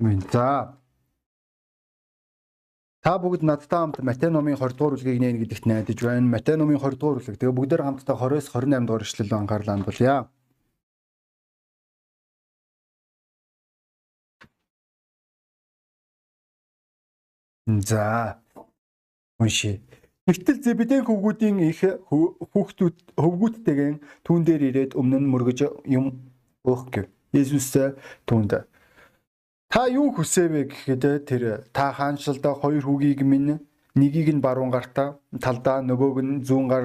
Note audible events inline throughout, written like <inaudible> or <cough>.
Мэн. За. Та бүгд надтай хамт Матай номын 20 дугаар бүлгийг нээн гэдэгт найдаж байна. Матай номын 20 дугаар бүлэг. Тэгээ бүгдээр хамтдаа 20-с 28 дугаар ишлэл анхаарлаа хандуулъя. За. Унши. Тэгтэл Зебедийн хөвгүүдийн их хүүхдүүд хөвгүүдтэйгэн түүн дээр ирээд өмнө нь мөргөж юм өөх гэв. Есүс түүнд Та юу хүсэвэ гэхэд тэр та хаанчлалдаа хоёр хүүгийг минь нэгийг нь баруун гартаа талдаа нөгөөг нь зүүн гар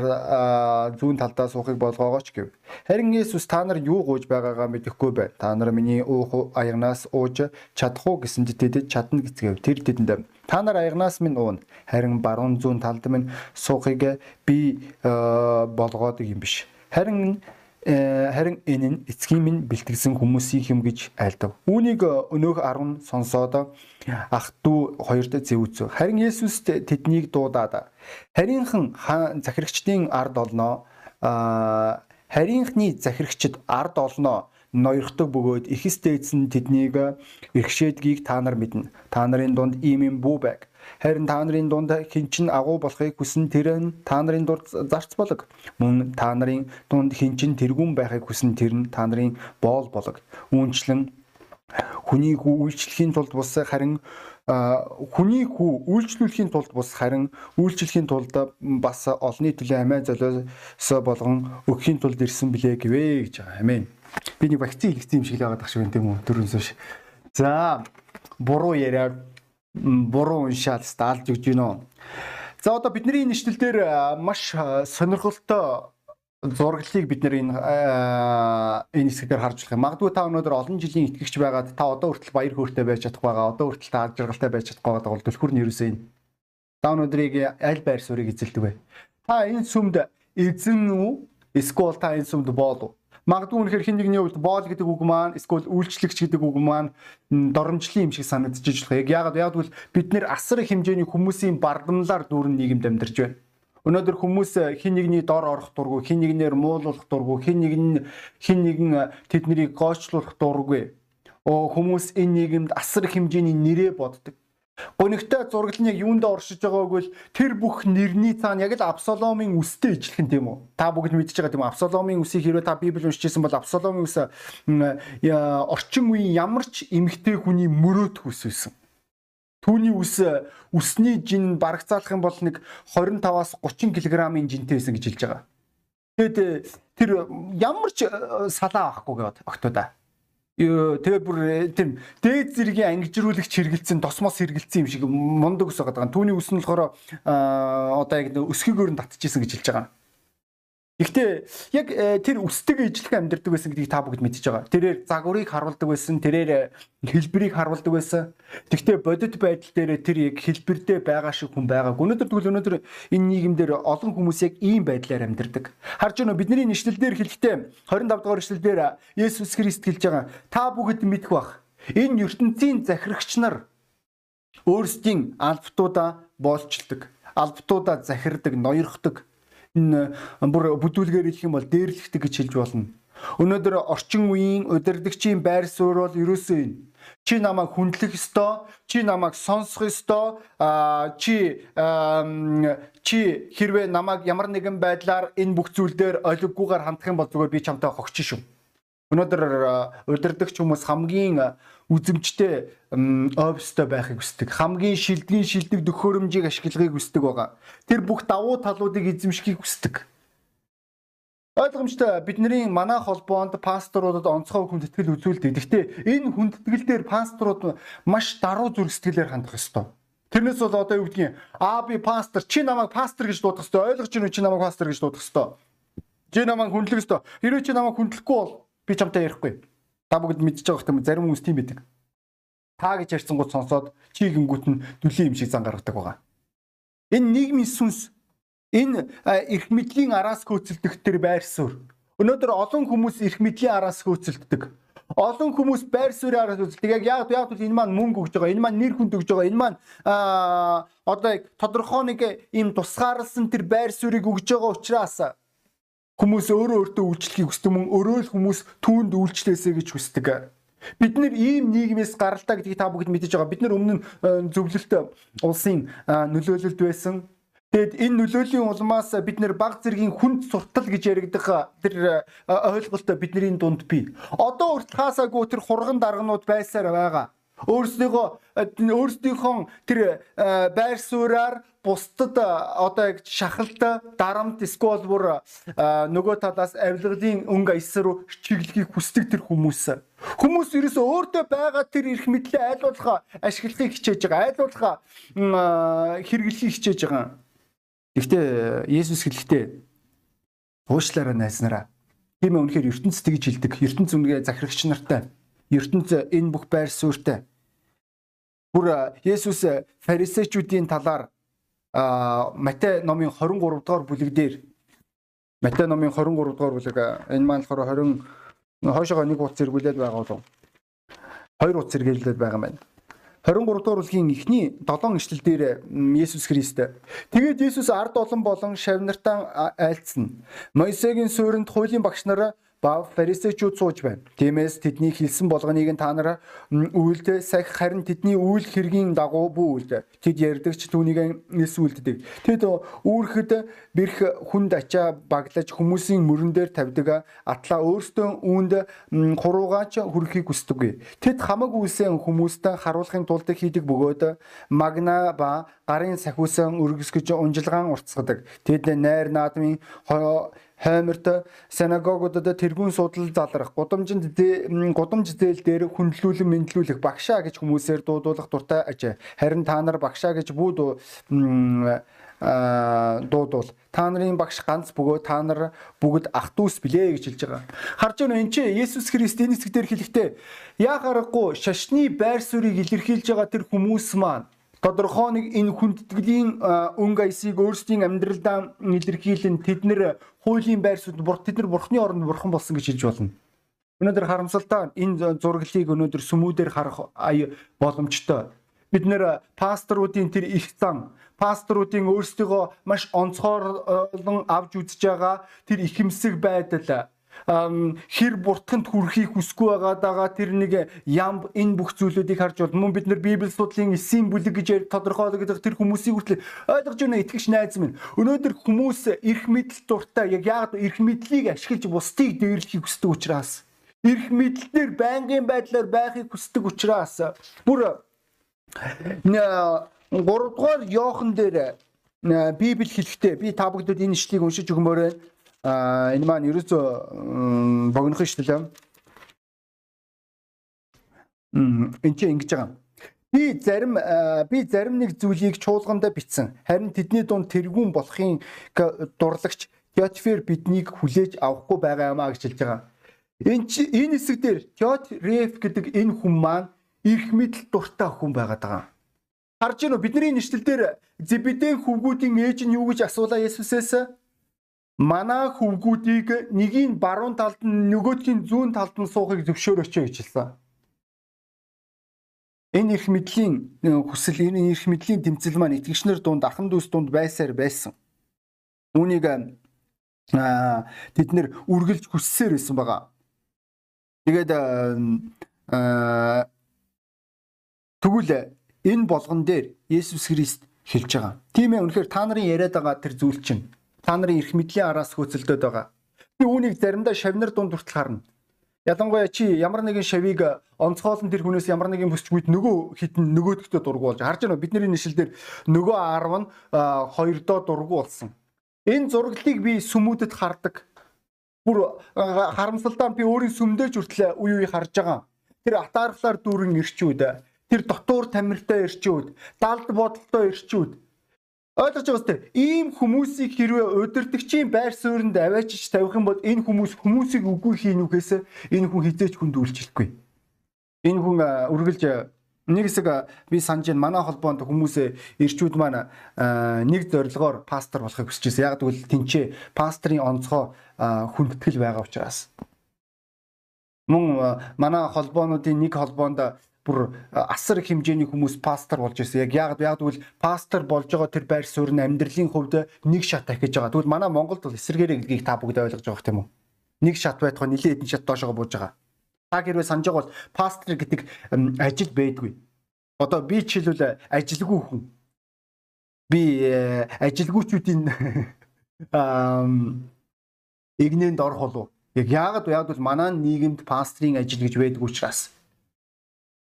зүүн талдаа суухыг болгоогооч гэв. Харин Есүс та нар юу гуйж байгаагаа мэдэхгүй байна. Та нар миний уух аягнаас ууж чадах уу гэсэнд тэд чадна гэцгээв. Тэр тэдэнд та нар аягнаас минь уун. Харин баруун зүүн талд минь суухыг би болгоод юм биш. Харин харин энэ нь эцгийн минь бэлтгэсэн хүмүүсийн юм гэж айлдав. Үүнийг өнөөх 10 сонсоод ах дүү хоёрт зэвүүцв. Харин Есүс тэднийг дуудаад харийнхан захирагчдын ард олноо харийнхны захирагчд ард олноо ноёрхдог бөгөөд ихэс дээдс нь тэднийг эргшээдгийг та нар мэднэ. Та нарын дунд ийм юм бүү байг. Харин та нарын дунд хинчин агуу болохыг хүсэн тэр нь та нарын дунд зарц болог. Мөн та нарын дунд хинчин тэргүүн байхыг хүсэн тэр нь та нарын боол болог. Үүнчлэн хүний хүү үйлчлэхийн тулд бус харин хүний хүү үйлчлүүлэхийн тулд бус харин үйлчлэхийн тулд бас олонний төлөө амиа золиос болгон өгөхийн тулд ирсэн билээ гэвэ гэж байгаа. Амен. Би нэг вакцин хэлсэн юм шиг л байгаа дах шиг байна тийм үү? Дөрөвнөөш. За буруу яриа буруу уншаал стаалж өгч гинөө. За одоо бидний нэшлэл дээр маш сонирхолтой зураглалыг бид нэр энэ энэ хэсгээр харж юм. Магадгүй та өнөөдөр олон жилийн итгэгч байгаад та одоо хүртэл баяр хөөртэй байж чадах байгаа. Одоо хүртэл та аж аргалтай байж чадах байгаа бол түлхүр нь ерөөсөө энэ. Та өнөөдрийг аль байр суурийг эзэлдэг вэ? Та энэ сүмд эзэн үү? Эсвэл та энэ сүмд боол уу? Магадгүй үнэхээр хин нэгний хувьд боол гэдэг үг маань эсвэл үйлчлэгч гэдэг үг маань доромжлын юм шиг санагдчихж болох. Яг яагаад бол бид нэр асар их хэмжээний хүмүүсийн бардамлаар дүүрэн нийгэмд амьдарч байна. Өнөөдөр хүмүүс хин нэгний дор орох дурггүй, хин нэгнээр муулуулах дурггүй, хин нэгэн хин нэгэн тэднийг гоочлуулах дурггүй. Оо хүмүүс энэ нийгэмд асар хэмжээний нэрээ боддог. Гонигтай зураглал нь яг юунд оршиж байгааг бол тэр бүх нэрний цаана яг л Абсаломын үстэй ижилхэн тийм үү? Та бүгд мэдчихэж байгаа тийм үү? Абсаломын үсийг хэрвээ та Библийг уншижсэн бол Абсаломын үс орчин үеийн ямар ч эмгтэй хүний мөрөөдөх үс байсан. Түүний үс үсний жин барагцаалах юм бол нэг 25-аас 30 кг-ийн жинтэй байсан гэж хэлж байгаа. Тэгэд тэр ямар ч э, салаа авахгүй гэвот октода. Тэгээ бүр э, тийм дээд зэргийн ангижруулагч хэрэгэлсэн тосмос хэрэгэлсэн юм шиг мундаг ус байгаа. Түүний ус нь болохоор одоо яг өсгийгөөр нь татчихсан гэж хэлж байгаа. Гэхдээ яг э, тэр үсдэг ижлэх амьдэрдэг байсан гэдгийг та бүгд мэдчихэж байгаа. Тэрээр загварыг харуулдаг байсан, тэрээр хэлбэрийг харуулдаг байсан. Гэхдээ бодит байдал дээр тэр яг хэлбэрдээ байгаа шиг хүн байгааг. Өнөөдөр тэгвэл өнөөдөр энэ нийгэмдэр олон хүмүүс яг ийм байдлаар амьдэрдэг. Харж уу бидний нэшлэлдэр хэлэхдээ 25 дугаар нэшлэлдэр Есүс Христ хэлж байгаа. Та бүгд мэдэх бах. Энэ ертөнцийн захирагч нар өөрсдийн албатуудаа боолчилдог. Албатуудаа захирдаг, ноёрхдог энэ бүр бүдүүлгээр хэлэх юм бол дээрлэгдэг гэж хэлж болно. Өнөөдөр орчин үеийн удирдгчийн байр суурь бол ерөөсөө энэ. Чи намайг хүндлэх ёстой, чи намайг сонсох ёстой, чи чи хэрвээ намайг ямар нэгэн байдлаар энэ бүх зүйл дээр олиггүйгээр хандах юм бол зүгээр би чамтай хогч шүү. Өнөөдөр удирдахч хүмүүс хамгийн үзэмжтэй офстой байхыг хүсдэг. Хамгийн шилдгийн шилдэг төхөөрөмжийг ашиглагыг хүсдэг байгаа. Тэр бүх давуу талуудыг эзэмшихийг хүсдэг. Ойлгомжтой бидний манайх холбоонд пасторудад онцгой хүндэтгэл үзүүлдэг. Гэхдээ энэ хүндэтгэл дээр пасторууд маш даруй зүрх сэтгэлээр хандах ёстой. Тэрнээс бол одоо юу гэдгийг аа би пастор чи намайг пастор гэж дуудах ёстой. Ойлгож байна уу чи намайг пастор гэж дуудах ёстой. Чи намайг хүндлэх ёстой. Хэрвээ чи намайг хүндлэхгүй бол би чамтай ярихгүй. Та бүгд мэдчихэж байгаа хэрэг зарим хүмүүс тийм байдаг. Та гэж ярьсангууд сонсоод чи гингүүт нь дүлийн юм шиг зан гаргадаг байгаа. Энэ нийгмийн сүнс энэ эрх мэдлийн араас хөөцөлдөх төр байр суурь. Өнөөдөр олон хүмүүс эрх мэдлийн араас хөөцөлддөг. Олон хүмүүс байр суурийн араас хөөцөлдөг. Яг яг яг энэ маань мөнгө өгж байгаа, энэ маань нэр хүнд өгж байгаа, энэ маань аа одоо тодорхой нэг ийм тусгаарлсан тэр байр суурийг өгж байгаа учраас Хүмүүс өөрөө өөртөө үйлчлэхийг хүсдэг мөн өөрөө л хүмүүс түүнд үйлчлээсэй гэж хүсдэг. Бид нэр ийм нийгмээс гаралтай гэдгийг та бүгд мэдэж байгаа. Бид нэр өмнө нь зөвлөлт улсын нөлөөлөлд байсан. Тэгэд энэ нөлөөлийн улмаас бид нэр баг зэргийн хүнд суртал гэж яригдах тэр ойлголт бидний дунд бий. Одоо урт хаасаагүй тэр хурган дарганууд байсаар байгаа. Өөрсдийнхөө өөрсдийнхөө тэр байр сууриар бусдад одоо яг шахалт дарамт эсвэл бүр нөгөө талаас авилгалын өнгө аяс руу чиглэхийг хүсдэг тэр хүмүүс. Хүмүүс ерөөсөө өөртөө байгаа тэр эрх мэдлээ айлуулах ашиглахыг хичээж байгаа. Айлуулах хэрэглэхийг хичээж байгаа. Гэхдээ Есүс хэлэхдээ уушлаараа найснараа. Тийм ээ үнэхээр ертөнц тэгж хэлдэг. ертөнц үнгээ захирагч нартай. ертөнц энэ бүх байр суурьтай. Бүр Есүс фарисеучүүдийн талаар Матай номын 23 дугаар бүлэг дээр Матай номын 23 дугаар бүлэг энэ маань болохоор 20 хойшоогоо нэг утас зэргүүлээд байгаа болов. Хоёр утас зэргээлээд байгаа юм байна. 23 дугаар бүлгийн эхний 7 ишлэл дээр Есүс Христ. Тэгээд Есүс ард олон болон шавнартаа айлцсан. Мойсегийн суурьнд хуулийн багш нараа ба фарисеучуд сууж байна. Тиймээс тэдний хэлсэн болгоныг та нараа үйлдэ сах харин тэдний үйл хэргийн дагуу бүү үйлдэ. Тэд ярьдагч түүнийг нис үйлддэг. Тэд үүрхэд бэрх хүнд ачаа баглаж хүмүүсийн мөрөн дээр тавьдаг. Атлаа өөрсдөө үүнд хуруугаач хүрэхийг хүсдэггүй. Тэд хамаагүй үсэн хүмүүстээ харуулахын тулд хийдэг бөгөөд магна ба гарын сахиусан өргөсгөж унжилгаан уртсгадаг. Тэд найр наадмын хойморт синагогуудад тэргүүн судал залрах, гудамжинд гудамж зээл дээр хүндлүүлэн мэдлүүлэх багшаа гэж хүмүүсээр дуудуулах дуртай ажээ. Харин та нар багшаа гэж бүү дуудвал та нарын багш ганц бөгөө та нар бүгд ах дүүс билээ гэж хэлж байгаа. Харж байна энэ чи Есүс Христ энэ хэсэг дээр хэлэхдээ яа харахгүй шашны байр суурийг илэрхийлж байгаа тэр хүмүүс маань тодорхой нэг энэ хүндэтгэлийн өнгө аясыг өөрсдийн амьдралдаа илэрхийлэн тэд нэр хуулийн байр суурь тэд нар бурхны оронд бурхан болсон гэж хэлж болно. Өнөөдөр харамсалтай энэ зураглалыг өнөөдөр сүмүүдээр харах боломжтой. Бид нэр пасторуудын тэр их зан, пасторуудын өөрсдийгөө маш онцгойлон авч үзэж байгаа тэр ихэмсэг байдал хэр буртаханд хүрэхийг хүсгүй байгаадаа тэр нэг ям энэ бүх зүйлүүдийг харж бол мөн бид нар библи судлалын эсийн бүлэг гэж тодорхойлогдох тэр хүмүүсийг хүртэл ойлгож байна итгэж найз минь. Өнөөдөр хүмүүс эрх мэдэл дуртай яг яг эрх мэдлийг ашиглаж бусдыг дээрлэхийг хүсдэг учраас эрх мэдлэлээр байнгын байдлаар байхыг хүсдэг учраас бүр 3 дугаар Йохан дээр Библи хэлэхдээ би та бүдэд энэ ишлийг уншиж өгмөр байна А энэ маань ерөөсөө богинохон шүү дээ. Энд чинь ингэж байгаа. Би зарим би зарим нэг зүйлийг чуулгандаа битсэн. Харин тэдний дунд тэргүүн болохын дурлагч Теотфер биднийг хүлээж авахгүй байгаа юмаа гэж хэлж байгаа. Энэ энэ хэсэг дээр Теотреф гэдэг энэ хүн маань эрх мэдэл дуртай хүн байгаад байгаа. Харж уу бидний нэшлэл дээр Зебедийн хүүгүүдийн ээж нь юу гэж асуулаа Есүсээс? Манай хөвгүүдийг нэгийн баруун талд нь нөгөөдхийн зүүн талд нь суухыг зөвшөөрөөч гэж хэлсэн. Энэ их мэдлийн хүсэл энэ их мэдлийн тэмцэл маань итгэгчнэр дунд ахан дүүс дунд байсаар байсан. Үүнийг тэд нэр үргэлж хүссээр байсан байгаа. Тэгээд тэгвэл энэ болгон дээр Есүс Христ хэлж байгаа. Тийм ээ үнэхээр та нарын яриад байгаа тэр зүйл чинь та нарын эрх мэдлийн араас хөөцөлдөд байгаа. Би үүнийг заримдаа шавнар дунд хүртэл харна. Ялангуяа чи ямар нэгэн шавийг онцгойлон тэр хүнээс ямар нэгэн бүсчгүйд нөгөө хитэн нөгөөдөгтөө дургу болж харж байна уу бидний нэшилдэр нөгөө 10 нь хоёрдоо дургу болсон. Энэ зураглалыг би сүмүүдэд хардаг. Бүр харамсалтай би өөрийн сүмдэж хүртэл үе үе харж байгаа. Тэр атаархлаар дүүрэн ирчүүд, тэр дотуур тамиртай ирчүүд, далд бодолтой ирчүүд Ойлгож байгаа үстэй. Ийм хүмүүсийг хэрвээ удирдахчийн байр суурьнд аваачиж тавих юм бол энэ хүмүүс хүмүүсийг үгүй хийнүхээс энэ хүн хизээч хүнд үйлчлэхгүй. Энэ хүн үргэлж нэг хэсэг би санаж байна. Манай холбоонд хүмүүсээ ирчүүд маань нэг зорилгоор пастор болохыг хүсэж байсан. Яг тэгвэл тэнцээ пастрын онцгой хүндэтгэл байгаа учраас. Мөн манай холбоонуудын нэг холбоонд бүр асар их хэмжээний хүмүүс пастор болж ирсэн. Яг яг яг тэгвэл пастор болж байгаа тэр байр суурь нь амьдралын хувьд нэг шат ахиж байгаа. Тэгвэл манай Монголд бол эсэргээрээ гэдгийг та бүгд ойлгож байгаа юм уу? Нэг шат байтугай нэлээд хэдэн шат доошоо бууж байгаа. Та хэрвээ санаж байгаа бол пастор гэдэг ажил байдгүй. Одоо би ч хэлвэл ажилгүй хүн. Би э, ажилгүйчүүдийн <laughs> игнэнд орох болов. Яг яагаад яг бол манай нийгэмд пастрын ажил гэж байдаг учраас.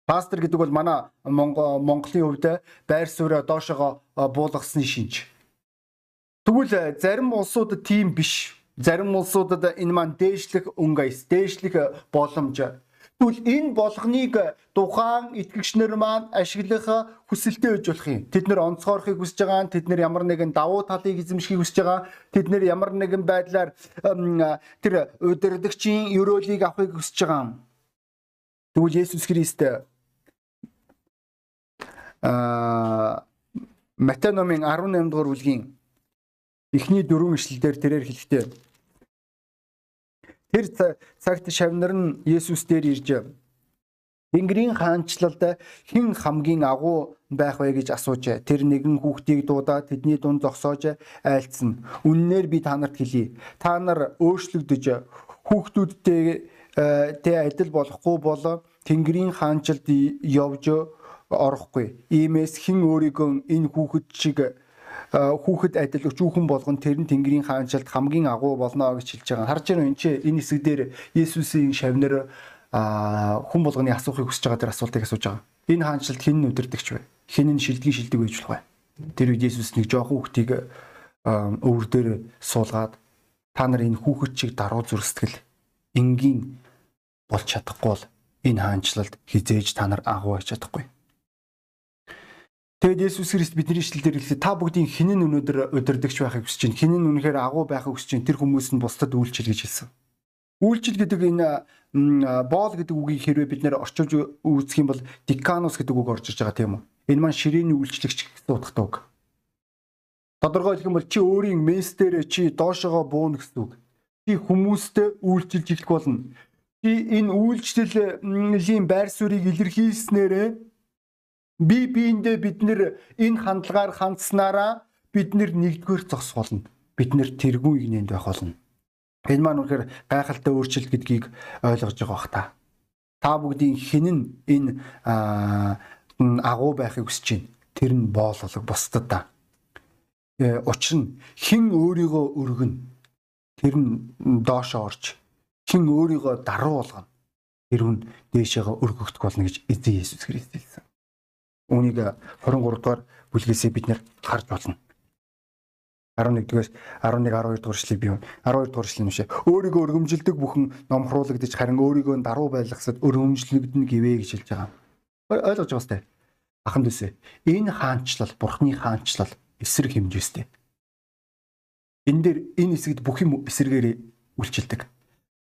Пастор гэдэг бол манай Монголын хувьд байр сууриа доошоо буулгасны шинж. Тэгвэл зарим улсуудад тийм биш. Зарим улсуудад энэ маань дээшлэх өнгөйс, дээшлэх боломж. Тэгвэл энэ болгоныг тухайн итгэгчнэр маань ашиглах хүсэлтэй байж болох юм. Тэд нэр онцгойрохыг хүсэж байгаа, тэд нэр ямар нэгэн давуу талыг эзэмшихийг хүсэж байгаа, тэд нэр ямар нэгэн байдлаар тэр удирдгчийн өрөөлийг авахыг хүсэж байгаа. Тэгвэл Есүс Христ Матай номын 18 дугаар бүлгийн эхний дөрвөн ишлэлдэр тэрээр хэлэхдээ тэр цагт шавнар нь Есүс дээр ирж Тэнгэрийн хаанчлалд хэн хамгийн агуу байх вэ гэж асууж тэр нэгэн хүүхдийг дуудаад тэдний дунд зогсоож айлцсан. Үннээр би та нарт хэлье. Та нар өөрчлөгдөж хүүхдүүдтэй тэ адил болохгүй бол Тэнгэрийн хаанчлалд явж орохгүй. Иймээс хэн өөрийгөө энэ хүүхэд шиг хүүхэд адил өчүүхэн болгон тэр нь Тэнгэрийн хаанчлалд хамгийн агуу болно гэж хэлж байгаа. Харж байна уу энэ чи энэ хэсэг дээр Есүсийн шавнар хүн болгоны асуухыг хүсэж байгаа тэр асуултыг асууж байгаа. Энэ хаанчлалд хэн нь өдөрдөгч вэ? Хэн нь шилдгийн шилдэг байж болох вэ? Тэр үед Есүс нэг жоохон хүүхдийг өвөр дээр суулгаад та нар энэ хүүхэд чиг даруй зүрстгэл энгийн болж чадахгүй бол энэ хаанчлалд хизээж та нар агуу байж чадахгүй. Тэгэд Есүс Христ бидний ишлэлээр хэлсэн та бүгдийн хинэн өнөөдөр өдөрдөгч байхыг хүсэж чинь хинэн үнэхээр агуу байхыг хүсэж чинь тэр хүмүүс нь бусдад үйлчил гэж хэлсэн. Үйлчил гэдэг энэ боол гэдэг үгийг хэрвээ бид нэр орчуулж үзэх юм бол диканус гэдэг үг орж иж байгаа тийм үү? Энэ маань ширээний үйлчлэгч гэсэн утгатай үг. Тодорхой хэлэх юм бол чи өөрийн мессдэр чи доошогоо бууна гэсэн үг. Чи хүмүүстэй үйлчилж эхлэх болно. Чи энэ үйлчлэлийн байр суурийг илэрхийлснээрээ Би биендээ бид нэр энэ хандлагаар хандсанараа бид нэр нэгдүгээр зогс болно. Бид нэр тэргүй игнэнд байх болно. Энэ маань үнэхээр гайхалтай өөрчлөлт гэдгийг ойлгож байгаа бах та. Та бүгдийн хинэн энэ агуу байхыг хүсэж байна. Тэр нь боололог бусдад та. Э, учир нь хэн өөрийгөө өргөн тэр нь доошоо орж хэн өөрийгөө даруу болгоно тэр нь дээшээгээ өргөгдөх болно гэж эзэн Есүс Христ хэлсэн. Үүнийг 23 дугаар бүлгээс бид нэр харж болно. 11-ээс 11 12 дугаар эшлэгийг бий. 12 дугаар эшлэл нүшээ. Өөрийгөө өргөмжилдэг бүхэн номхруулагдаж харин өөрийгөө даруу байлгасад өргөмжлөгдөн гэвэ гэж хэлж байгаа. Ойлгож байгаа сте. Аханд үсэ. Энэ хаанчлал, бурхны хаанчлал эсрэг хэмжээстэй. Энэ дээр энэ хэсэгт бүх юм эсрэгээр үйлчилдэг.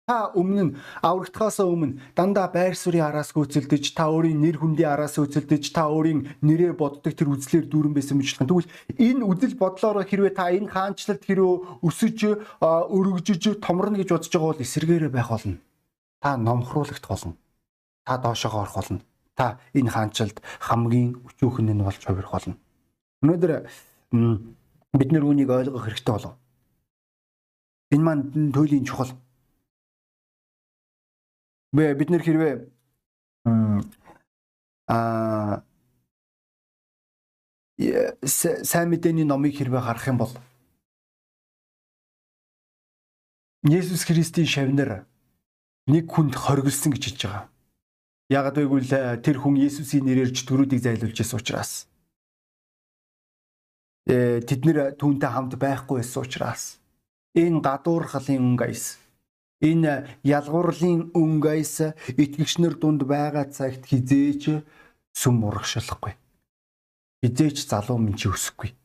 Та өмнө нь аврагдахаас өмнө дандаа байр суурийн араас гүйцэлдэж, та өөрийн нэр хүндийн араас гүйцэлдэж, та өөрийн нэрээ боддог тэр үзлээр дүүрэн байсан мэт байна. Тэгвэл энэ үзэл бодлоор хэрвээ та энэ хаанчлалд хэрвээ өсөж, өргөжөж, томорно гэж бодож байгаа бол эсэргээрээ байх болно. Та номхруулагт болно. Та доошоо орох болно. Та энэ хаанчлалд хамгийн өчүүхэн нь болж хувирах болно. Өнөөдөр бид нэр үүнийг ойлгох хэрэгтэй болов. Энэ маань туйлын чухал бид нэр хэрвээ? Аа. Сайн мэдээний номыг хэрвээ харах юм бол? Есүс Христийн шавнар нэг хүнд хоригдсон гэж хэлж байгаа. Яагад гэвэл э, тэр хүн Есүсийн нэрээр ч төрүүдийг зайлуулж байсан учраас. Э тэд нэр түүнтэй хамт байхгүй байсан учраас. Энэ гадуурхалын өнгөйс Энэ ялгуурлын өнгөөс итгэгчнэр дунд байгаа цагт хизээч сүм урагшлахгүй. Хизээч залуу минь чи өсөхгүй.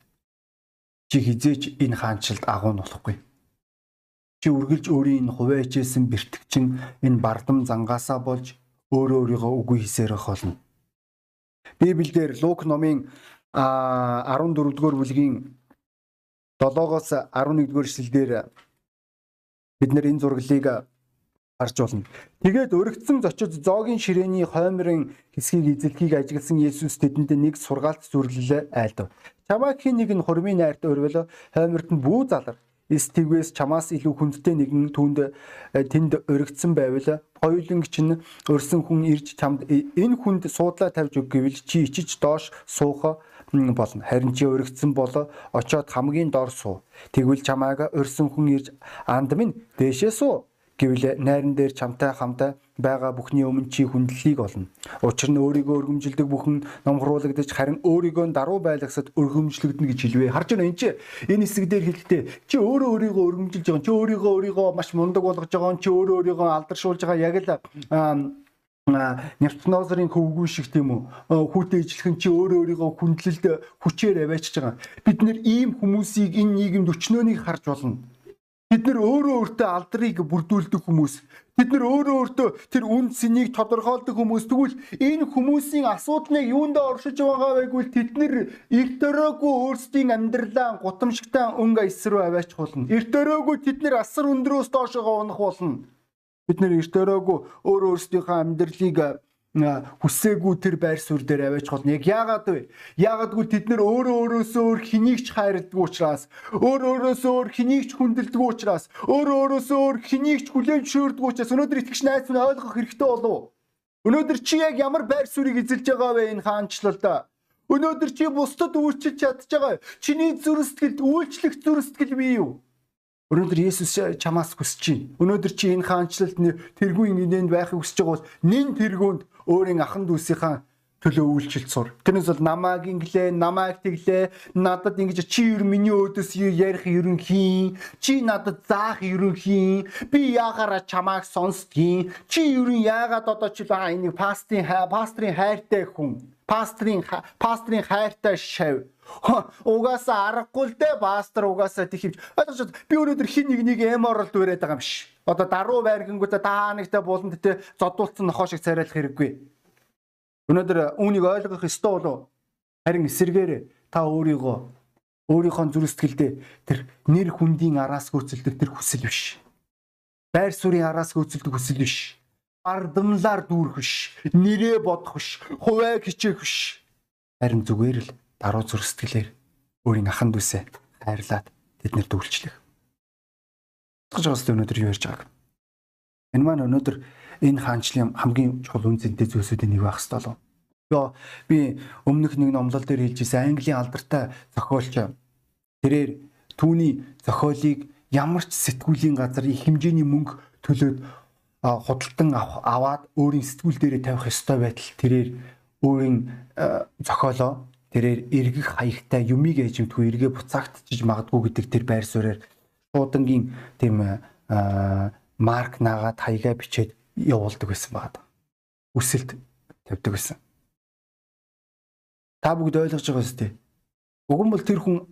Чи хизээч энэ хаанчлалд агуу болохгүй. Чи үргэлж өөрийн энэ хувээчээсэн бэртгчин энэ бардам зангаасаа болж өөрөө өөрийгөө үгүй хийсээрэх болно. Библиэлд Лук номын 14 дугаар бүлгийн 7-оос 11 дугаар эшлэлдэр бид нэр энэ зураглыг харж болно. Тэгээд өргөцсөн зочид зоогийн ширээний хоймрын хэсгийг эзэлхийг ажигласан Есүс тэдэнд нэг сургаалт зүрлэлээ айлдав. Чамаа хин нэг нь хурмын найрт өрвөл хойморт нь бүү залар стигвэс чамаас илүү хүндтэй нэгэн түнд тэнд өргөцсөн байвал хоёуланг чинь өрсөн хүн ирж чамд энэ хүнд суудлаа тавьж өг гэвэл чи ичиж доош суух болно. Харин чи өргөцсөн бол очоод хамгийн дор суу. Тэгвэл чамаага өрсөн хүн ирж анд минь дээшээ суу гэвэл найран дээр чамтай хамтаа байгаа бүхний өмнө чи хүндлэлийг олно. Учир нь өөрийгөө өргөмжилдэг бүхэн номхруулагдаж харин өөрийгөө даруй байлгасад өргөмжлөгдөнө гэж хэлвэ. Харж байна энэ чи энэ хэсэг дээр хэлэхдээ чи өөрөө өөрийгөө өргөмжилж байгаа. Чи өөрийгөө өөрийгөө маш мундаг болгож байгаа. Чи өөрөө өөрийгөө алдаршуулж байгаа. Яг л Нефтнозрын хөвгүү шиг тийм үү хүүтэй ижилхэн чи өөрөө өөрийгөө хүндлэлд хүчээр аваачж байгаа. Бид нэр ийм хүмүүсийг энэ нийгэмд өчнөөнийг харж болно Бид нар өөрөө өөртөө алдрыг бүрдүүлдэг хүмүүс. Бид нар өөрөө өөртөө тэр үн цэнийг тодорхойлдог хүмүүс. Тэгвэл энэ хүмүүсийн асуудлыг юунд оршиж байгаа вэ гэвэл тэд нар эрт өрөөгүй өөрсдийн амьдралаа гутамшигтай өнгө эсрэг аваач болно. Эрт өрөөгүй тэд нар асар өндрөөс доошоо унах болно. Бид нар эрт өрөөгүй өөр өөрсдийнхөө амьдралыг хүсээгүй тэр байр суурь дээр аваач болно. Яг яагаад вэ? Яагадгүй тэд нэр өөрөө өөрөөсөө өөр хэнийг ч хайрладаг учраас, өөр өөрөөсөө өөр хэнийг ч хүндэлдэг учраас, өөрөө өөрөөсөө өөр хэнийг ч хүлээн зөвшөөрдөг учраас өнөөдөр итгэж найз минь ойлгох хэрэгтэй болов. Өнөөдөр чи яг ямар байр суурийг эзэлж байгаа вэ энэ хаанчлалда? Өнөөдөр чи бусдад үйлчилж чадж байгаа. Чиний зүрх сэтгэлд үйлчлэх зүрх сэтгэл бий юу? Өнөөдөр Есүс чамаас хүсэж байна. Өнөөдөр чи энэ хаанчлалд тэргүй инээнд байхыг хүсэж байгаа бол нин тэргүүнд өөрийн ахан дүүсийнхаа төлөө үйлчлэлт сур. Тэрнээс бол намааг инглээ, намааг тэглээ, надад ингэж чи ер миний өөдөөс ярих ерөнхийн, чи надад заах ерөнхийн, би яагаараа чамааг сонсдгийн, чи ер нь яагаад одоо чи энийг пастрын пастрын хайртай хүн, пастрын пастрын хайртай шав. Угаасаа аргагүй л дээ пастор угаасаа тэхивч. Ойлгож би өнөөдөр хин нэг нэг эморолд өрөөд байгаа юм биш. Одоо даруу байргингуудаа та нэгтэй буланд тэ зодуулсан нохоо шиг царайлах хэрэггүй. Өнөөдөр үүнийг ойлгох ёстой болов. Харин эсэргээр та өөрийгөө өөрийнхөө зүрх сэтгэлдээ тэр нэр хүндийн араас гүйцэлдэг тэр хүсэл биш. Байр суурийн араас гүйцэлдэг хүсэл биш. Ардамлаар дүүрэх биш. Нэрээ бодох биш. Хуваа хичээх биш. Харин зүгээр л даруй зүрх сэтгэлээр өөрийн ахан дүүсээ хайрлаад тэднэр дүүлчлэх гэж байгаа өнөөдөр юу ярьж байгааг. Энэ маань өнөөдөр энэ хаанчлын хамгийн чухал үнцэнтэй зүйлсүүдийн нэг байх ёстой болов. Йоо би өмнөх нэг номлол дээр хэлжсэн Английн алдартай зохиолч тэрээр түүний зохиолыг ямар ч сэтгүүлийн газар их хэмжээний мөнгө төлөөд худалдан аваад өөрийн сэтгүүл дээрээ тавих ёстой байтал тэрээр өөрийн зохиолоо тэрээр эргэх хаягтай юмыг ээжимтгүй эргээ буцаагдчих магадгүй гэдэг тэр байр суурьаар шуудангийн тийм марк наагаад хаягаа бичээд явуулдаг байсан байгаа. Үсэлт тавьдаг байсан. Та бүгд ойлгож байгаа үстэй. Уг нь бол тэр хүн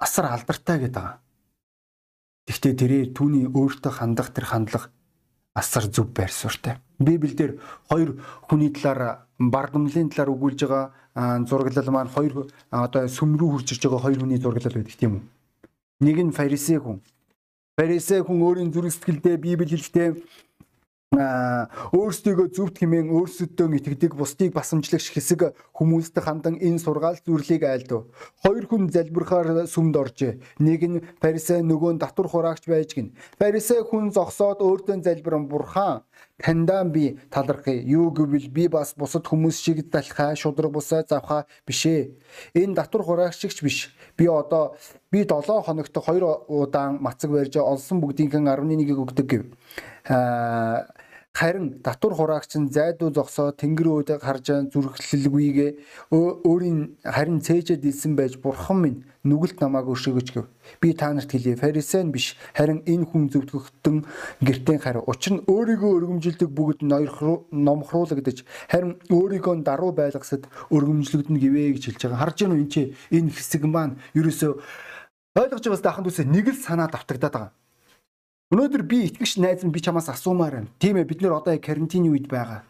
асар алдартай гэдэг. Гэхдээ тэрээр түүний өөртөө хандах тэр хандлага асар зөв байр суурьтай. Библиэлд хоёр хүний талаар бардамлын талаар өгүүлж байгаа зураглал маань хоёр одоо сүм рүү хурж ирж байгаа хоёр хүний зураглал байдаг тийм үү? Нэг нь фарисей хүн, Фарисей хүн өөрийн зүрх сэтгэлдээ Библи хэлэхдээ өөрсдийгөө зөвхт хэмээн өөрсөдөө итгэдэг бусдыг басамжлагч хэсэг хүмүүст хандан энэ сургаал зүрлийг айлдав. Хоёр хүн залбирахаар сүмд оржээ. Нэг нь фарисей нөгөө нь татвар хураагч байж гин. Фарисей хүн зогсоод өөртөө залбиран бурхан таньдаа би талархъя. Юу гэвэл би бас бусад хүмүүс шиг залхаа, шудраг бусаа завхаа биш ээ. Энэ татвар хураагчч биш. Би одоо би 7 хоногт 2 удаан мацаг барьж олсон бүгдийнхэн 11-ийг өгдөг гэв. Харин татвар хураагч нь зайдуу зогсоо тэнгэр өөд харж зүрхлэлгүйгээ өөрийн харин цээжэд илсэн байж бурхан минь нүгэлт намааг өршөөгч гэв. Би та нарт хэлье фарисей биш харин энэ хүн зөвдгөгтөн гертэн хари. Учир нь өөрийгөө өргөмжилдэг бүгд номхруулагдаж харин өөрийгөө даруй байлгасад өргөмжлөгдөн гэвэ гэж хэлж байгаа. Харж гэнэ энэ энэ хэсэг маань ерөөсөө ойлгож байгаас дахын төсөө нэг л санаа давтагдаад байгаа. Өнөөдөр би итгэгч найз минь би чамаас асуумаар байна. Тийм ээ бид нэр одоо карантины үед байгаа.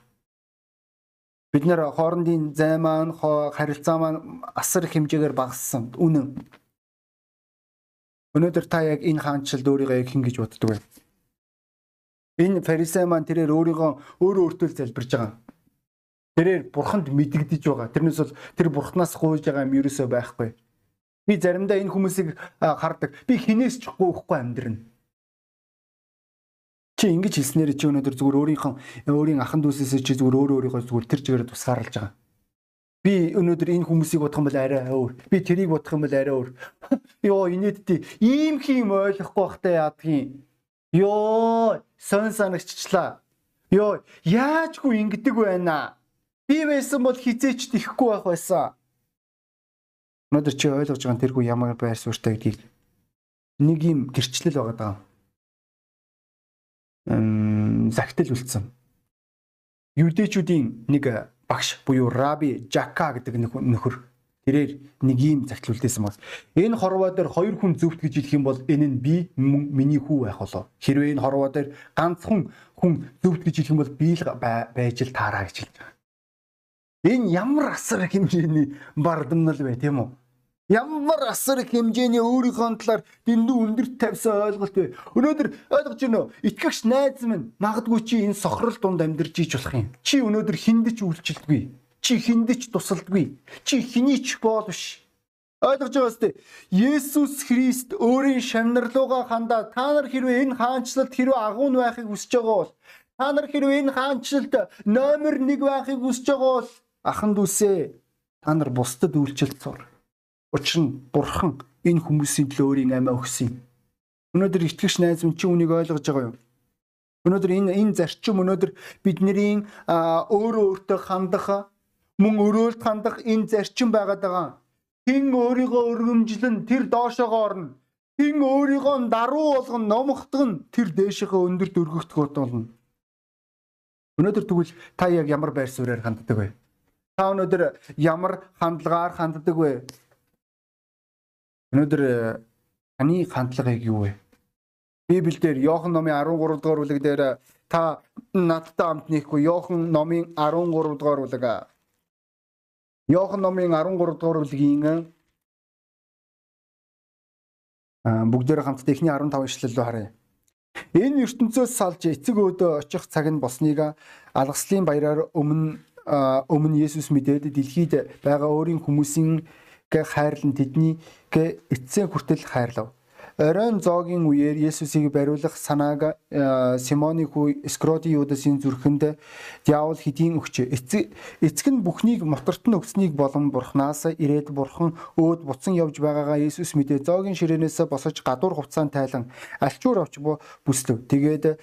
Бид нэр хоорондын зай маань харилцаа маань асар их хэмжээгээр багассан. Үнэн. Өнөөдөр та яг энэ хаанчлалд өөрийгөө яг хин гэж боддог вэ? Энэ фарисей маань тэрээр өөрийгөө өөрөө өөртөө залбирж байгаа. Тэрээр бурханд мэдэгдэж байгаа. Тэрнээс бол тэр бурхнаас гуйж байгаа юм ерөөсөө байхгүй. Би заримдаа энэ хүмүүсийг хардаг. Би хинээс ч гоохгүй амьдрна. Чи ингэж хэлснээр чи өнөөдөр зүгээр өөрийнхөө өөрийн ахан дүүсээс чи зүгээр өөрөө өөрийгөө зүгээр тэр чигээр тусгаарлаж байгаа. Би өнөөдөр энэ хүмүүсийг бодох юм бол арай өөр. Би тэрийг бодох юм бол арай өөр. <laughs> Йоо инээдтэй ийм хим ойлгохгүй бахтай яадгийн. Йоо сон санагчлаа. Йоо яачгүй ингэдэг байна. Би байсан бол хизээч тэхгүй байх байсан. Өнөөдөр чи ойлгож байгаа тэргүй ямар байр суурьтай гэдгийг нэг юм гэрчлэл байгаа даа. Эм загтал үлдсэн. Юдэчүүдийн нэг багш буюу Раби Жака гэдэг нөхөр тэрээр нэг юм загтал үлдээсэн бас. Энэ хорвоо дээр хоёр хүн зөвхт гэж хэлэх юм бол энэ нь би миний хүү байх болоо. Хэрвээ энэ хорвоо дээр ганцхан хүн зөвхт гэж хэлэх юм бол би л байж л таараа гэж хэлж байгаа. Энэ ямар асар хэмжээний бардамнал вэ тийм үү? Ямар асар их хэмжээний өөрийнхөө талаар дэндүү өндөрт тавьсан ойлголт вэ? Өнөөдөр ойлгож байна уу? Итгэгч найз минь магадгүй чи энэ сохрол дунд амьдарч иж болох юм. Чи өнөөдөр хиндэж үйлчлдэггүй. Чи хиндэж тусалдаггүй. Чи хинийч боол биш. Ойлгож байгаа үстэй. Есүс Христ өөрийн шамнарлууга хандаа та нар хэрвээ энэ хаанчлалд хэрвээ агуун байхыг хүсэж байгаа бол та нар хэрвээ энэ хаанчлалд номер 1 байхыг хүсэж байгаа бол ахан дүүсээ та нар бусдад үйлчлэлт сур. Учир нь бурхан энэ хүмүүсийн төлөө өөрийн амиа өгсөн. Өнөөдөр итгэгч найз минь чи үнийг ойлгож байгаа юу? Өнөөдөр энэ энэ зарчим өнөөдөр бидний өөрөө өөртөө хандах мөн өрөөлт хандах энэ зарчим байгаад байгаа. Хэн өөрийгөө өргөмжлөн тэр доошоогоо орно. Хэн өөрийгөө даруу болгон номхотгон тэр дээшийнхээ өндөрт өргөгдөх болно. Өнөөдөр тэгвэл та яг ямар байр суурьаар ханддаг вэ? Та өнөөдөр ямар хандлагаар ханддаг вэ? Өнөөдөр э, таны хандлагыг юу вэ? Библиэлд Иохан номын 13 дугаар бүлэг дээр э, та надтай хамт нэхгүй Иохан номын 13 дугаар бүлэг Иохан номын 13 дугаар бүлгийн а бүгдээр хамтдаа эхний 15 ишлэл рүү харъя. Энэ ертөнцөөс салж эцэг өөдөө очих цаг нь болсныг алгаслын баяраар өмнө өмнө Есүс мэдээд дэлхийд байгаа өөрийн хүмүүсийн хайрлан тэднийг эцсийн хүртэл хайрлав. Оройн зоогийн үеэр Есүсийг бариулах санааг э, Симоны хүү Скроди Юдасын зүрхэнд диавол хэдийн өгчээ. Эцэг нь бүхнийг моторт нь өгснийг болон бурхнаас ирээд бурхан өөд буцан явж байгаагаа Есүс мэдээ зоогийн ширээнээс босож гадуур хувцаан тайлан альчуур авч бүслэв. Тэгээд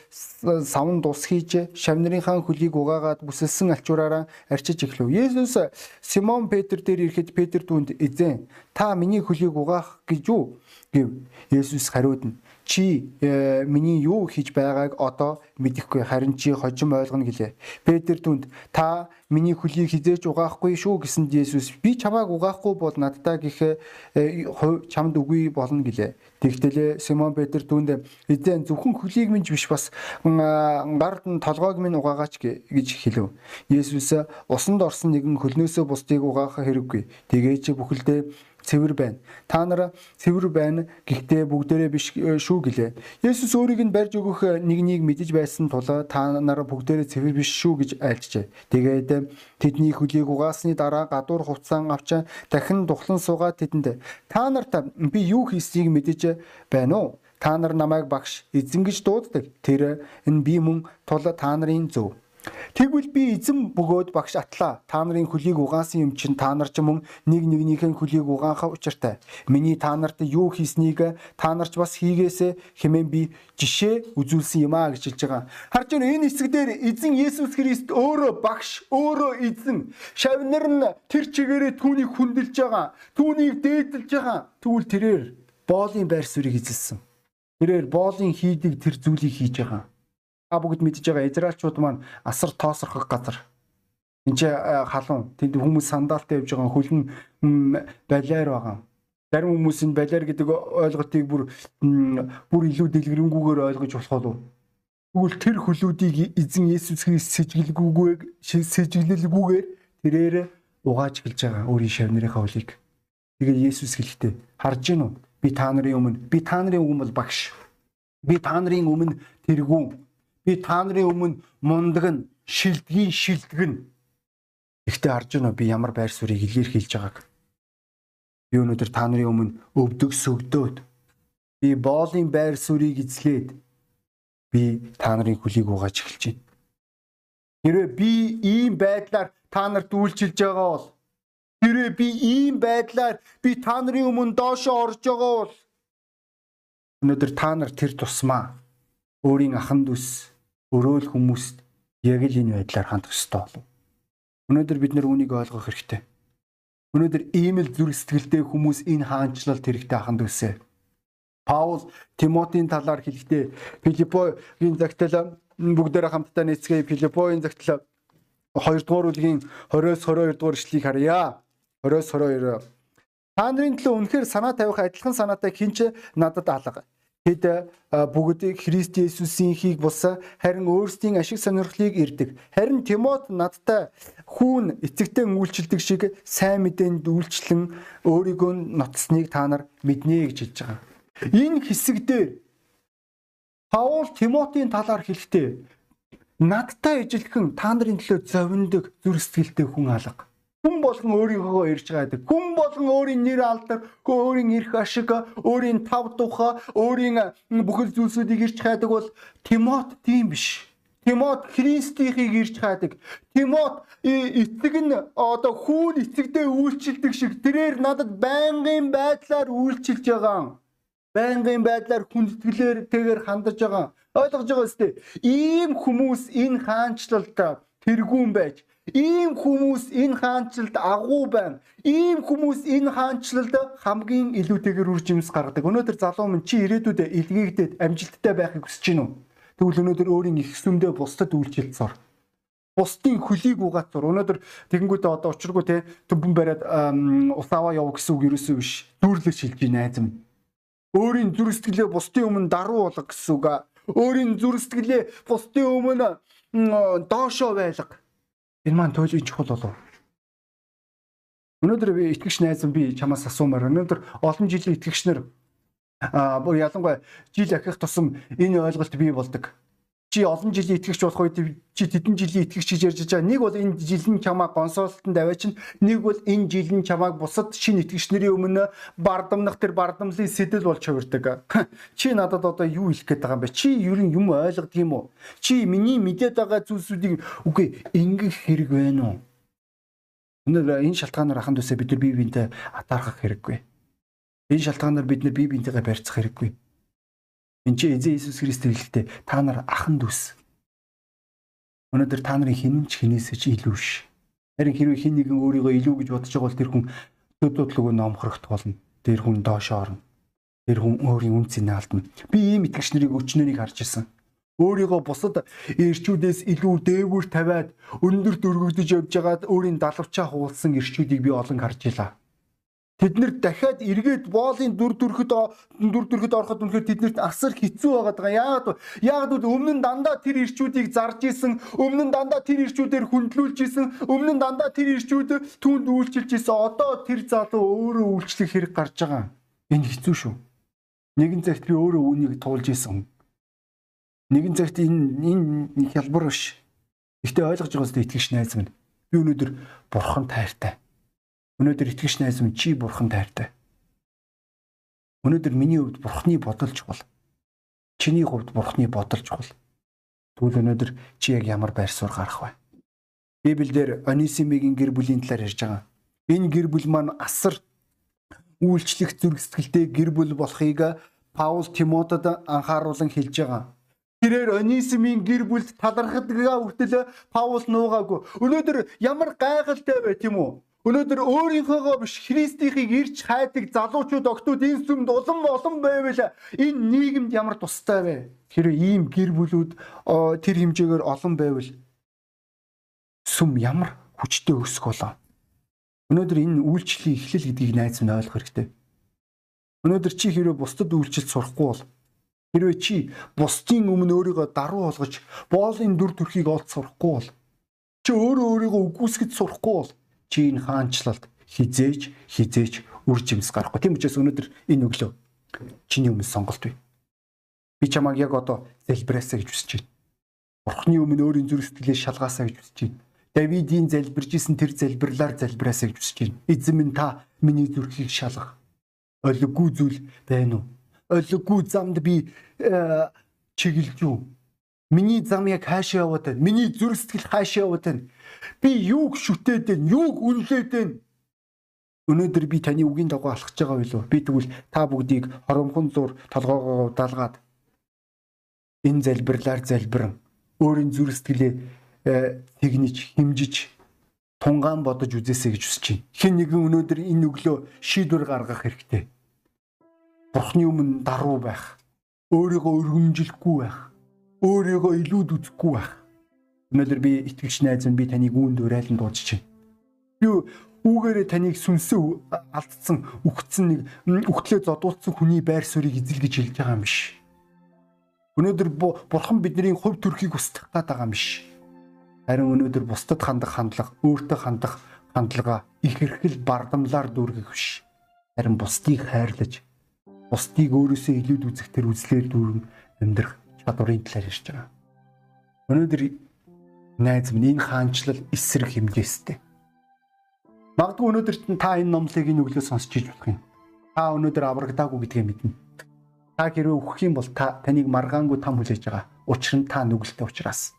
савн дус хийж шавнырынхаа хөлийг угаагаад бүсэлсэн альчуураараа арчиж эхлэв. Есүс Симон Петр дээр ирэхэд Петр түүнд эзэн та миний хөлийг угаах гэж юу гэв. Есүс хариуд нь чи э, миний юу хийж байгааг одоо мэдэхгүй харин чи хожим ойлгоно гэлээ. Петр түнд та миний хөлийг хизээч угаахгүй шүү гэсэнд Есүс би чамааг угаахгүй бол надтай гих э, чамд үгүй болно гэлээ. Тэгтэл Симон Петр түнд эзэн зөвхөн хөлийг минь биш бас гард нь толгойг минь угаагаач гэж хэлв. Есүс усанд орсон нэгэн хөлнөөсөө бусдыг угаах хэрэггүй. Тэгээ чи бүхэлдээ цэвэр байна. Та нар цэвэр байна гэхдээ бүгдээрээ биш э, шүү гэлээ. Есүс өөрийг нь барьж өгөх э, нэг нэг мэдэж байсан тул та нар бүгдээрээ цэвэр биш шүү гэж айлчжээ. Тэгээд э, тэдний хөлийг угаасны дараа гадуур хувцаан авч дахин духлан суугаад тэдэнд та нарт би юу хийсийг мэдэж байна уу? Та нар намайг багш эзэн гэж дууддаг. Тэр энэ би мөн тул та нарын зөв Тэгвэл би эзэн бөгөөд багш атлаа. Та нарын хөлийг угаасан юм чинь та нар ч мөн нэг нэгнийхэн хөлийг угаахаа учиртай. Миний та нарт юу хийснийг та нарч бас хийгээсэ хэмээн би жишээ үзүүлсэн юм а гэж хэлж байгаа. Харж байна энэ хэсэг дээр эзэн Есүс Христ өөрөө багш, өөрөө эзэн. Шавнар нь тэр чигээрээ түүнийг хүндэлж байгаа. Түүнийг дээдэлж байгаа. Тэгвэл тэрээр боолын байр суурийг эзэлсэн. Тэрээр боолын хийдэг тэр зүйлийг хийж байгаа бүгд мэдж байгаа израилчууд маань асар тоосрох газар. Энд халуун тэнд хүмүүс сандалтай явж байгаа хөлн балиар байгаа. Зарим хүмүүс энэ балиар гэдэг ойлголтыг бүр бүр илүү дэлгэрэнгүйгээр ойлгож болох уу? Тэгвэл тэр хөлүүдийг эзэн Есүс Христ сэжиглэгүйгээр сэжиглэлгүйгээр тэрээр угааж эхэлж байгаа өөрийн шавнырынхаа хөлийг. Тэгээ Есүс хэлэхдээ харж гин үү? Би та нарын өмнө би та нарын өмнө бол багш. Би та нарын өмнө тэргүүн Би та нарын өмнө мундаг нь шилдгийн шилдэг нь. Ихтэй харж байна би ямар байр суурийг илэрхийлж байгааг. Би өнөөдөр та нарын өмнө өвдөг сөгдөөд би боолын байр суурийг эзлээд би та нарын хөлийг угааж эхэлж байна. Хэрвээ би ийм байдлаар та нарт үйлчилж байгаа бол хэрвээ би ийм байдлаар би та нарын өмнө доошоо орж байгаа бол өнөөдөр та нар тэр тусмаа өөрийн ахан дүүс өрөөл хүмүүст яг л энэ байдлаар хандах ёстой болов. Өнөөдөр бид нар үүнийг ойлгох хэрэгтэй. Өнөөдөр ийм л зүрх сэтгэлтэй хүмүүс энэ хаанчлалт хэрэгтэй аханд үсэ. Паул Тимотийн талаар хэлэхдээ Филиппогийн загтал бүгдээрээ хамтдаа нийцгээ Филиппогийн загтал 2 дугаар бүлгийн 20-с 22 дугаар ишлэгийг харъя. 20-с 22. Та нарын төлөө үнэхээр санаа тавих адилхан санаатай хинч надад алга. Тэд бүгд Христ Есүсийн хийг бусаа харин өөрсдийн ашиг сонирхлыг ирдэг. Харин Тимот надтай хүүн эцэгтэн үйлчлдэг шиг сайн мэдээнд үйлчлэн өөрийгөө ноцсныг та нар мэднэ гэж хэлж байгаа. Энэ хэсэг дээр Паул Тимотийн талаар хэлэхдээ надтай ижилхэн та нарын төлөө зовиндог зүрх сэтгэлтэй хүн алга. Хүн болгон өөрийгөө ирж гайдаг. Хүн болгон өөрийн нэр алдар, өөрийн эрх ашиг, өөрийн тав тухай, өөрийн бүхэл зүйлсүүдийг ирж хайдаг бол Тимот тийм биш. Тимот Христийнхийг ирж хайдаг. Тимот эцэг нь одоо хүүн эцэгдээ үйлчилдэг шиг тэрээр надад байнгын байдлаар үйлчилж байгаа. Байнгын байдлаар хүндэтгэлээр тэгээр хандаж байгаа. Ойлгож байгаа үстэй. Ийм хүмүүс энэ хаанчлалд тэргүүн байж Ийм хүмүүс энэ хаанчлалд агуу байна. Ийм хүмүүс энэ хаанчлалд хамгийн илүүтэйгээр үр жимс гаргадаг. Өнөөдөр залуу минь чи ирээдүйд илгээгдээд амжилттай байхыг хүсэж уу? Тэгвэл өнөөдөр өөрийн их сүмдээ бусдад үйлчлэлцор. Бусдын хөлийг угаацор. Өнөөдөр тэгэнгүүтээ одоо учиргүй те төбөн бариад усааваа яв гэсэн үг ерөөсөө биш. Дүүрлэж шилж байна айзам. Өөрийн зүрх сэтгэлээ бусдын өмнө даруу болго гэсэн үг. Өөрийн зүрх сэтгэлээ бусдын өмнө доошоо байлга Энэ маань туйлын чухал болов. Өнөөдөр би итгэгч найзан би чамаас асуумаар өнөөдөр олон жилийн итгэгч нар аа бүр ялангуяа жил ахих тусам энэ ойлголт бий болдог. Чи олон жилийн итгэгч болох үед чи тэдэн жилийн итгэгч гэж ярьж байгаа. Нэг бол энэ жилийн чамаа консалтанд аваачин, нэг бол энэ жилийн чамааг бусад шинэ итгэгч нарын өмнө бардамнах тэр бардамлын сэтэл болж хувирдаг. Чи надад одоо юу хэлэх гээд байгаа юм бэ? Чи ер нь юм ойлгодог юм уу? Чи миний мэдээд байгаа зүйлсүүдийг үгүй ингэх хэрэг байна уу? Өнөөдөр энэ шалтгаанаар аханд үсэ бид нар бие биенээ атаархах хэрэггүй. Энэ шалтгаанаар бид нар бие биентэйгээ барьцах хэрэггүй Энд чи эзэн Иесус Христ хэлэхдээ та нар ахан дүүс. Өнөөдөр та нарын хинэн ч хинээсээ ч илүү ш. Харин хэрвээ хин нэгэн өөрийгөө илүү гэж бодож байгаа бол тэр хүн төдөөдлөгөө номхорохт болно. Тэр хүн доошоо орно. Тэр хүн өөрийн үнцнийг алдна. Би ийм итгэгч нарыг өчнөөнийг харж ирсэн. Өөрийгөө бусад ирчүүдээс илүү дээгүүр тавиад өндөр дөргөгдөж явж байгаад өөрийн далавчаа хуулсан ирчүүдийг би олон харж илаа. Тэд нэр дахиад эргээд боолын дүр төрхөд дүр төрхөд ороход үнэхээр тэднэрт асар хэцүү байгаад байгаа. Яагаад яагаад үл өмнө нь дандаа тэр ирчүүдийг зарж исэн, өмнө нь дандаа тэр ирчүүдээр хүндлүүлж исэн, өмнө нь дандаа тэр ирчүүд түнд үйлчилж исэн. Одоо тэр залуу өөрөө үйлчлэх хэрэг гарч байгаа. Энэ хэцүү шүү. Нэгэн цагт би өөрөө үүнийг туулж исэн. Нэгэн цагт энэ энэ хялбар биш. Гэтэ ойлгож байгаа зү итгэж найз минь. Би өнөөдөр бурхан тайртай. Өнөөдөр итгэж найз минь чи бурхан тайртай. Өнөөдөр миний хувьд бурхны бодол чухал. Чиний хувьд бурхны бодол чухал. Тэгвэл өнөөдөр чи яг ямар байр суурь гарах вэ? Библиэлд Онисимигийн гэр бүлийн талаар ярьж байгаа. Энэ гэр бүл маань асар үйлчлэх зүрх сэтгэлтэй гэр бүл болохыг Паул Тимотед анхааруулan хэлж байгаа. Тэрээр Онисимын гэр бүлд талархадгаа хүртэл Паул нуугаагүй. Өнөөдөр ямар гайхалтай бай тийм үү? Өнөөдөр өөрийнхөөгөө биш Христийнхийг ирж хайдаг залуучууд октод энэ сүмд улам олон байвал энэ нийгэмд ямар тустай вэ? Тэр ийм гэр бүлүүд тэр хэмжээгээр олон байвал сүм ямар хүчтэй өсөх болоо. Өнөөдөр энэ үйлчлэлийн эхлэл гэдгийг найз минь ойлгох хэрэгтэй. Өнөөдөр чи хэрвээ бусдад үйлчлэл сурахгүй бол хэрвээ чи бусдын өмнө өөрийгөө даруй болгож боолын дүр төрхийг олж сурахгүй бол чи өөрөө өөрийгөө үгүйсгэж сурахгүй бол чи энэ хаанчлалд хизээж хизээж үр жимс гарахгүй. Тийм учраас өнөөдөр энэ өглөө чиний өмнө сонголт бий. Би чамайг яг одоо залбираасаа гэж хүсэж байна. Бурхны өмнө өөрийн зүрх сэтгэлээ шалгаасаа гэж хүсэж байна. Давидын залбирж исэн тэр залбирлаар залбираасаа гэж хүсэж байна. Эзэн минь та миний зүрхийг шалгах. Олиггүй зүйл байна уу? Олиггүй замд би э, чиглэж юу? Миний зам яг хаашаа яваад байна? Миний зүрх сэтгэл хаашаа яваад байна? Би юуг шүтээд байна? Юуг үнэлээд байна? Өнөөдөр би таны үгийн дагуу алхаж байгаа билүү? Би тэгвэл та бүгдийг хоромхон зур толгоогоо далгаад энэ залбирлаар залбирэн өөрийн зүрх сэтгэлээ э, тэгнэж химжиж тунгаан бодож үзээсэй гэж хүсэж байна. Хэн нэгэн өнөөдөр энэ өглөө шийдвэр гаргах хэрэгтэй. Бурхны өмнө даруй байх, өөрийгөө өргөмжилэхгүй байх, өөрийгөө илүүд үзэхгүй байх. Өнөөдөр би итгэгч найз минь би таныг үүнд уриалан дуудаж байна. Би үүгээрээ таныг сүнсээ алдсан, үхсэн нэг үхтлээ зодуулсан хүний байр суурийг эзэлгэж хэлж байгаа юм биш. Өнөөдөр бурхан бидний хувь төрхийг устгах гээд байгаа юм биш. Харин өнөөдөр бусдад хандах хандлага, өөртөө хандах хандлага их эрхэл бардамлаар дүүргэх биш. Харин бусдыг хайрлаж, бусдыг өөрөөсөө илүүд үзэх тэр үзлээр дүүрэн амьдрах чадварын талаар ярьж байгаа. Өнөөдөр найз минь энэ хаанчлал эсрэг хэмжээстэй Магадгүй өнөөдөр та энэ номлыг энэ өглөө сонсч иж болох юм. Та өнөөдөр аврагдаагүй гэдгээ мэднэ. Та хэрвээ үхэх юм бол та таныг маргаангүй там хүлээж байгаа. Учир нь та нүгэлтэй учраас.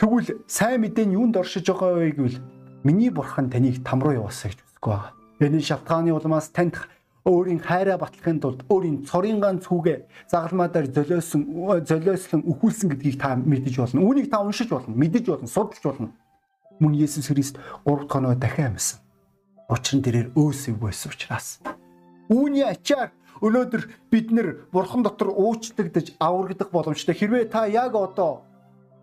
Тэгвэл сайн мэдээ нь юунд оршиж байгаа вэ гэвэл миний бурхан таныг там руу явуулсаа гэж үздэг байгаа. Энэ шалтгааны улмаас танд өөрийн хайраа батлахын тулд өөрийн цорын ганц хүүгээ загалмаа дээр золиосон золиослон өхүүлсэн гэдгийг та мэдэж болно. Үүнийг та уншиж болно, мэдэж болно, судалж болно мөн Есүс Христ 3 дахь оноо дахин амьсан. Учир нь тэрээр өөсөв байсан учраас. Үүний ачаар өнөөдөр бид нэр бурхан дотор уучлагдаж аврагдах боломжтой. Хэрвээ та яг одоо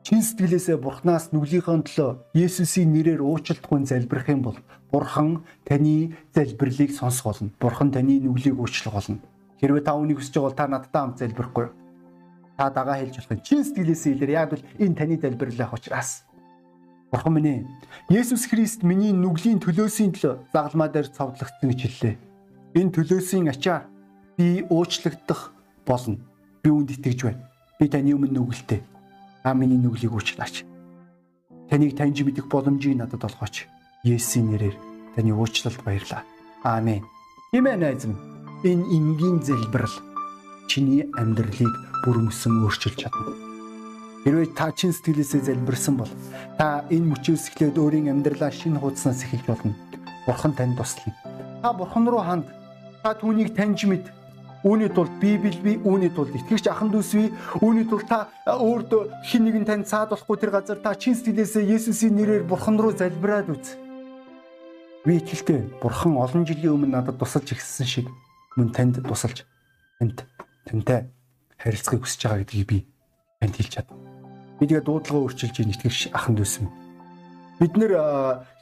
чин сэтгэлээсээ бурхнаас нүглийнхээ төлөө Есүсийн нэрээр уучлалтгүй залбирх юм бол бурхан таны залбирлыг сонсох болно. Бурхан таны нүглийг уучлах болно. Хэрвээ та үнийг хүсэж байгаа бол та надтай хамт залбирахгүй. Та дагаа хэлж болох. Чин сэтгэлээсээ илэр яг бол энэ таны залбирлах учраас. Бурхан минь. Есүс Христ миний нүглийн төлөөсийн төлөө загалмаа дээр цовдлогдсон гэж хэллээ. Энэ төлөөсийн ачаар би уучлагдах болно. Би үүнд итгэж байна. Би таны өмнө нүгэлтэй. Та миний нүглийг уучлаач. Таныг таньж мэдэх боломжийг надад олгооч. Есүсийн нэрээр таны уучлалд баярлаа. Аамен. Хэмээн найз минь. Энэ энгийн залбирал чиний амьдралыг бүрмөсөн өөрчилж чадна. Хэрвээ та чин сэтгэлээсээ залбирсан бол та энэ мөчөөс эхлээд өөрийн амьдралаа шинэ хуудаснаас эхэлж болно. Бурхан танд туслана. Та Бурхан руу ханд. Та түүнийг таньж мэд. Үүний тулд Библи би үүний тулд итгэгч ахан дүүс би үүний тулд та өөртөө хин нэгэн тань цаад болохгүй тэр газар та чин сэтгэлээсээ Есүсийн нэрээр Бурхан руу залбираад үз. Би итгэлтэй Бурхан олон жилийн өмнө надад тусалж ирсэн шиг мөн танд тусалж танд тантай харилцахыг хүсэж байгаа гэдгийг би танд хэлж чадна. Би тэгээ дуудлага өөрчилж ийн итгэвч аханд байсан. Бид нэр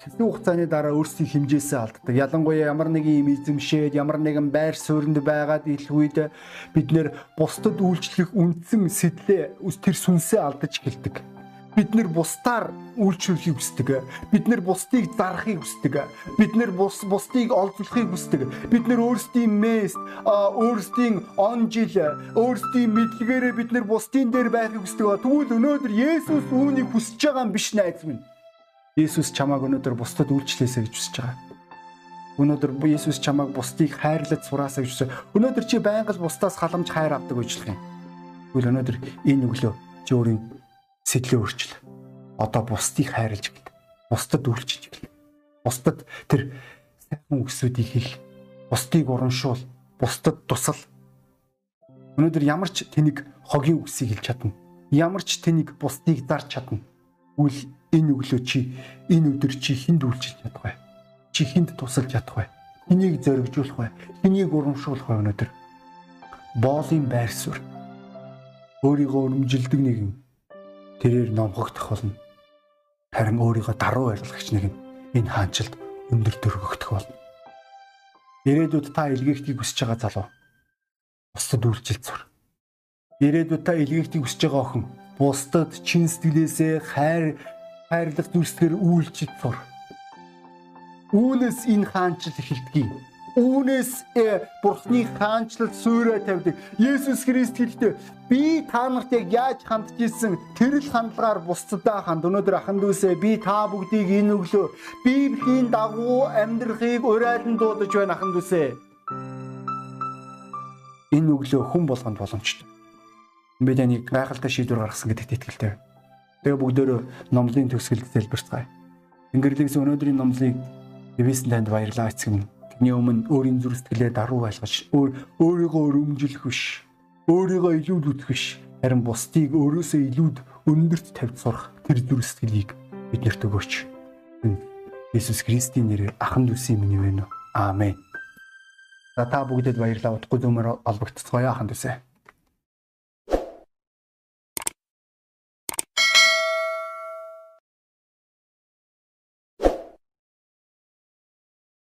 хэсэг хугацааны дараа өөрсдийн хэмжээсээ алддаг. Ялангуяа ямар нэгэн юм эзэмшээд, ямар нэгэн байр сууринд байгаад илгүйд бид нэр бусдад үйлчлэх үндсэн сэтлээ тэр сүнсээ алдаж эхэлдэг бид нэр бусдаар үйлчлүүлэхийг хүсдэг. Бид нэр бусдыг зарахыг хүсдэг. Бид нэр бус бусдыг олзлохыг хүсдэг. Бид нэр өөрсдийн мест, өөрсдийн он жил, өөрсдийн мэдлэгээрээ бид нэр бусдын дээр байхыг хүсдэг. Тэгвэл өнөөдөр Есүс үүнийг хүсэж байгаа юм биш найз минь. Есүс чамааг өнөөдөр бусдад үйлчлээсэй гэж хүсэж байгаа. Өнөөдөр Есүс чамааг бусдыг хайрлаж сураасаа гэж хүсэж. Өнөөдөр чи байнга л бусдаас халамж хайр авдаг үйлчлэх юм. Тэгвэл өнөөдөр энэ өглөө чи өөрийн сэтлээ өөрчил. Одоо бусдыг хайрлаж гэл. Бусдад үйлчиж гэл. Бусдад тэр сайхан үгсүүдийг хэл. Бусдыг урамшуул. Бусдад тусал. Өнөөдөр ямар ч тэнийг хогийн үгсийг хэлж чадна. Ямар ч тэнийг бусдыг зарж чадна. Үл энэ өглөө чи энэ өдөр чи хүнд үйлчилж чадах бай. Чи хүнд тусалж чадах бай. Хэнийг зоригжуулах бай. Хэнийг урамшуулах бай өнөөдөр. Боолын байр суурь өөрийгөө өрөмжилдэг нэгэн тэрээр номхогдох болно. Харин өөрийгөө даруй барилгагч нэг нь энэ хаанчлалд өндөр дөргөгдөх болно. Ирээдүйд та илгээхтийг хүсэж байгаа залуу бусдад үйлчлэл сур. Ирээдүйд та илгээхтийг хүсэж байгаа охин бусдад чин сэтгэлээсээ хайр хайрлах зүрсгээр үйлчлэл сур. Үүнээс энэ хаанчл эхэлдгийг. үүнээс э, Бурхны хаанчлал суурай тавьдаг. Есүс Христ хэлдэг би та нарт яг яаж хандж ирсэн тэр л хандлагаар бусдаа ханд. Өнөөдөр ахын дүүсээ би та бүгдийг энэ өглөө Библийн дагуу амьдрахыг урайлан дуудаж байна ахын дүүсээ. Энэ өглөө хүн болгонд боломжтой. Би таныг гайхалтай шийдвэр гаргасан гэдэгт итгэлтэй байна. Тэгээ бүгдөө номлын төгсгөлд залбирцгаая. Тэнгэрлэгс өнөөдрийн номлыг Эвэсэн танд баярлалаа эцэг минь. Таны өмнө өөрийн зүрх сэтгэлээ даруй байлгаж өөрийгөө өрөмжлөх биш. Өөрийгөө илүүлүүлэх биш. Харин бусдыг өөрөөсөө илүүд өндөрт тавьж сурах тэр зүрх сэтгэлийг биднэрт өгөөч. Иесус Христийн нэрээр ахан дүүсийн минь вэ. Аамен. За та бүгдэд баярлалаа. Утгагүй зөмөр олбогдцгоё ахан дүүсээ.